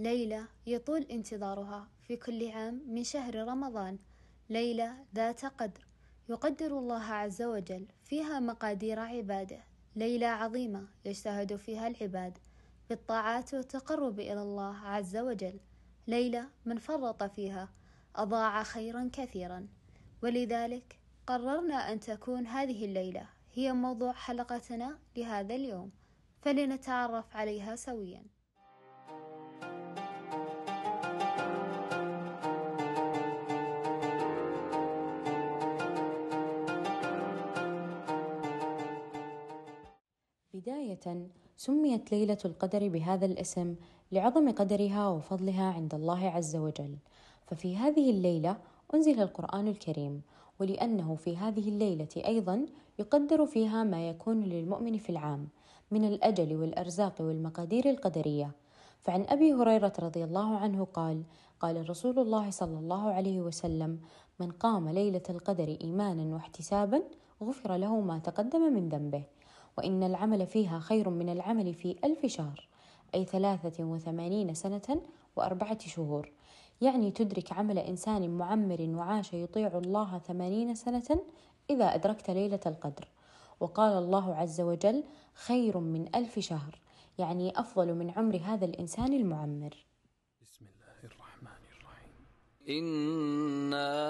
ليلة يطول انتظارها في كل عام من شهر رمضان. ليلة ذات قدر يقدر الله عز وجل فيها مقادير عباده. ليلة عظيمة يجتهد فيها العباد بالطاعات والتقرب إلى الله عز وجل. ليلة من فرط فيها أضاع خيرا كثيرا. ولذلك قررنا أن تكون هذه الليلة هي موضوع حلقتنا لهذا اليوم. فلنتعرف عليها سويا. بداية سميت ليلة القدر بهذا الاسم لعظم قدرها وفضلها عند الله عز وجل. ففي هذه الليلة أنزل القرآن الكريم ولأنه في هذه الليلة أيضا يقدر فيها ما يكون للمؤمن في العام من الأجل والأرزاق والمقادير القدرية. فعن أبي هريرة رضي الله عنه قال قال رسول الله صلى الله عليه وسلم من قام ليلة القدر إيمانا واحتسابا غفر له ما تقدم من ذنبه. وإن العمل فيها خير من العمل في ألف شهر أي ثلاثة وثمانين سنة وأربعة شهور. يعني تدرك عمل إنسان معمر وعاش يطيع الله ثمانين سنة إذا أدركت ليلة القدر. وقال الله عز وجل خير من ألف شهر. يعني أفضل من عمر هذا الإنسان المعمر. بسم الله الرحمن الرحيم. إنا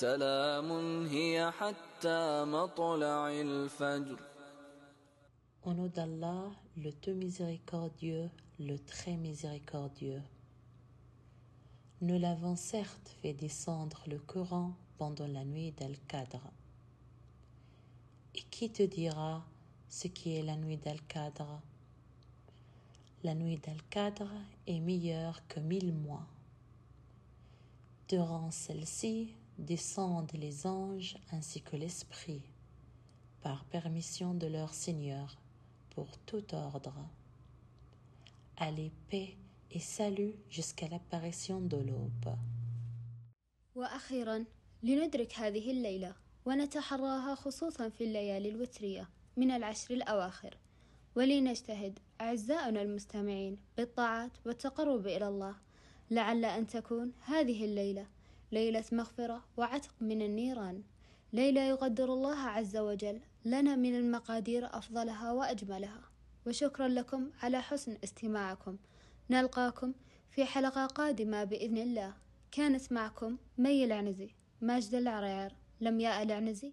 Au nom d'Allah, le tout miséricordieux, le très miséricordieux. Nous l'avons certes fait descendre le Coran pendant la nuit d'Al-Qadr. Et qui te dira ce qui est la nuit d'Al-Qadr? La nuit d'Al-Qadr est meilleure que mille mois. Durant celle-ci descendent les anges ainsi que l'Esprit, par permission de leur Seigneur, pour tout ordre. Allez paix et salut jusqu'à l'apparition de l'aube. وأخيرا لندرك هذه الليلة ونتحراها خصوصا في الليالي الوترية من العشر الأواخر ولنجتهد أعزائنا المستمعين بالطاعات والتقرب إلى الله لعل أن تكون هذه الليلة ليلة مغفرة وعتق من النيران. ليلة يقدر الله عز وجل. لنا من المقادير أفضلها وأجملها. وشكرا لكم على حسن استماعكم. نلقاكم في حلقة قادمة بإذن الله. كانت معكم مي العنزي ماجد العرير لمياء العنزي